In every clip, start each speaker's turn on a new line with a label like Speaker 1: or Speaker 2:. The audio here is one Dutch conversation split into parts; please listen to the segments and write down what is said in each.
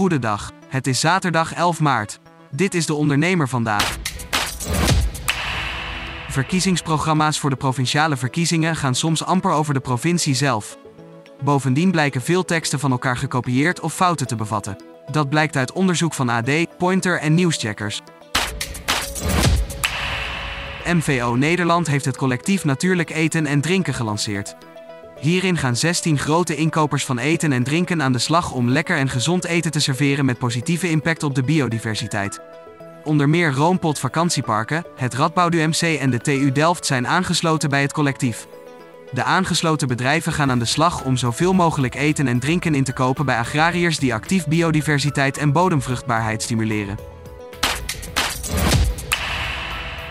Speaker 1: Goedendag. Het is zaterdag 11 maart. Dit is de ondernemer vandaag. Verkiezingsprogramma's voor de provinciale verkiezingen gaan soms amper over de provincie zelf. Bovendien blijken veel teksten van elkaar gekopieerd of fouten te bevatten. Dat blijkt uit onderzoek van AD, Pointer en Nieuwscheckers. MVO Nederland heeft het collectief Natuurlijk Eten en Drinken gelanceerd. Hierin gaan 16 grote inkopers van eten en drinken aan de slag om lekker en gezond eten te serveren met positieve impact op de biodiversiteit. Onder meer Roompot Vakantieparken, het Radboud UMC en de TU Delft zijn aangesloten bij het collectief. De aangesloten bedrijven gaan aan de slag om zoveel mogelijk eten en drinken in te kopen bij agrariërs die actief biodiversiteit en bodemvruchtbaarheid stimuleren.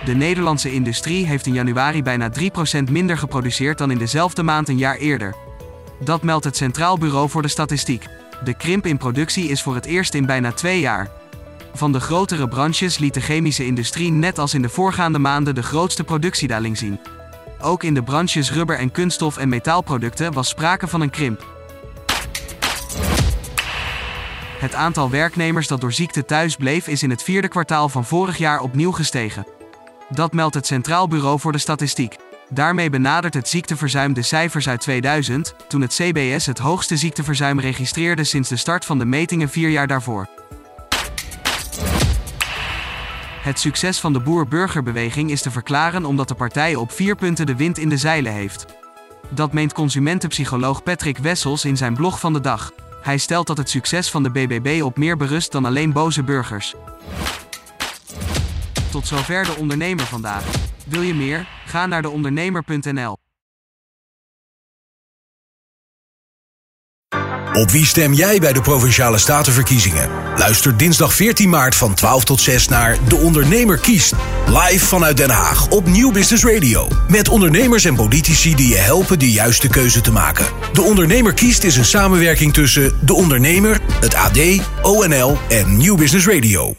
Speaker 1: De Nederlandse industrie heeft in januari bijna 3% minder geproduceerd dan in dezelfde maand een jaar eerder. Dat meldt het Centraal Bureau voor de Statistiek. De krimp in productie is voor het eerst in bijna twee jaar. Van de grotere branches liet de chemische industrie net als in de voorgaande maanden de grootste productiedaling zien. Ook in de branches rubber en kunststof en metaalproducten was sprake van een krimp. Het aantal werknemers dat door ziekte thuis bleef is in het vierde kwartaal van vorig jaar opnieuw gestegen. Dat meldt het Centraal Bureau voor de Statistiek. Daarmee benadert het ziekteverzuim de cijfers uit 2000, toen het CBS het hoogste ziekteverzuim registreerde sinds de start van de metingen vier jaar daarvoor. Het succes van de boer-burgerbeweging is te verklaren omdat de partij op vier punten de wind in de zeilen heeft. Dat meent consumentenpsycholoog Patrick Wessels in zijn blog van de dag. Hij stelt dat het succes van de BBB op meer berust dan alleen boze burgers. Tot zover de ondernemer vandaag. Wil je meer? Ga naar deondernemer.nl.
Speaker 2: Op wie stem jij bij de Provinciale Statenverkiezingen? Luister dinsdag 14 maart van 12 tot 6 naar De Ondernemer kiest. Live vanuit Den Haag op Nieuw Business Radio. Met ondernemers en politici die je helpen de juiste keuze te maken. De Ondernemer kiest is een samenwerking tussen De Ondernemer, het AD, ONL en Nieuw Business Radio.